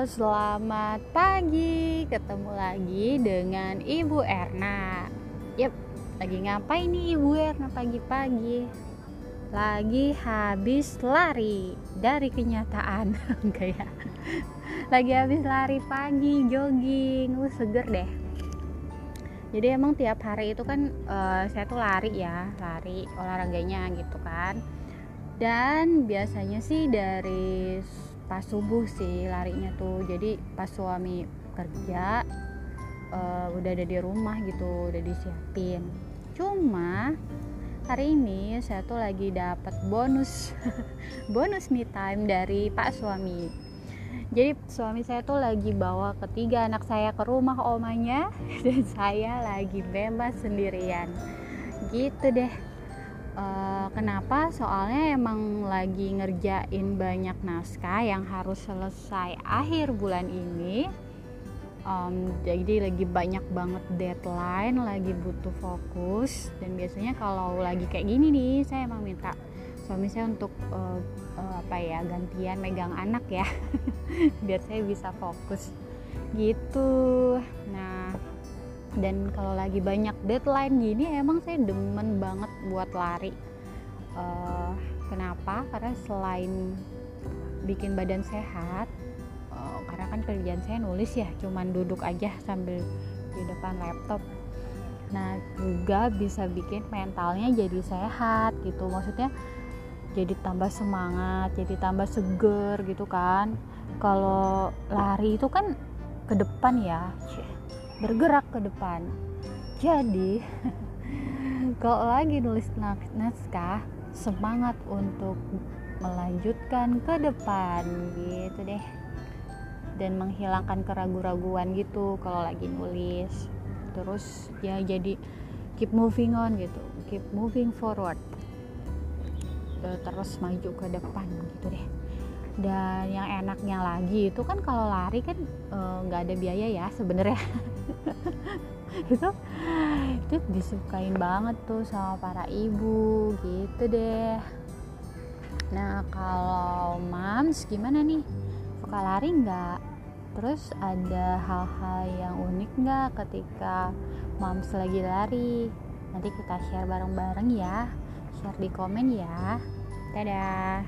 selamat pagi. Ketemu lagi dengan Ibu Erna. Yep, lagi ngapain nih Ibu Erna pagi-pagi? Lagi habis lari dari kenyataan, enggak ya? Lagi habis lari pagi, jogging, uh seger deh. Jadi emang tiap hari itu kan uh, saya tuh lari ya, lari olahraganya gitu kan. Dan biasanya sih dari pas subuh sih larinya tuh. Jadi pas suami kerja uh, udah ada di rumah gitu udah disiapin. Cuma hari ini saya tuh lagi dapat bonus bonus me time dari pak suami. Jadi suami saya tuh lagi bawa ketiga anak saya ke rumah omanya dan saya lagi bebas sendirian. Gitu deh uh, kenapa? Soalnya emang lagi ngerjain banyak naskah yang harus selesai akhir bulan ini. Um, jadi lagi banyak banget deadline lagi butuh fokus. Dan biasanya kalau lagi kayak gini nih saya emang minta suami saya untuk uh, uh, apa ya gantian megang anak ya. Biar saya bisa fokus. Gitu. Nah dan kalau lagi banyak deadline gini emang saya demen banget buat lari. Uh, kenapa? Karena selain bikin badan sehat uh, karena kan kerjaan saya nulis ya cuman duduk aja sambil di depan laptop. Nah juga bisa bikin mentalnya jadi sehat gitu. Maksudnya jadi tambah semangat jadi tambah seger gitu kan. Kalau lari itu kan ke depan ya bergerak ke depan. Jadi kalau lagi nulis naskah semangat untuk melanjutkan ke depan gitu deh. Dan menghilangkan keraguan-raguan gitu kalau lagi nulis. Terus ya jadi keep moving on gitu keep moving forward. Terus maju ke depan gitu deh. Dan yang enaknya lagi itu kan kalau lari kan eh, nggak e, ada biaya ya sebenarnya itu itu disukain banget tuh sama para ibu gitu deh. Nah kalau mams gimana nih? Suka lari nggak? Terus ada hal-hal yang unik nggak ketika mams lagi lari? Nanti kita share bareng-bareng ya. Share di komen ya. Dadah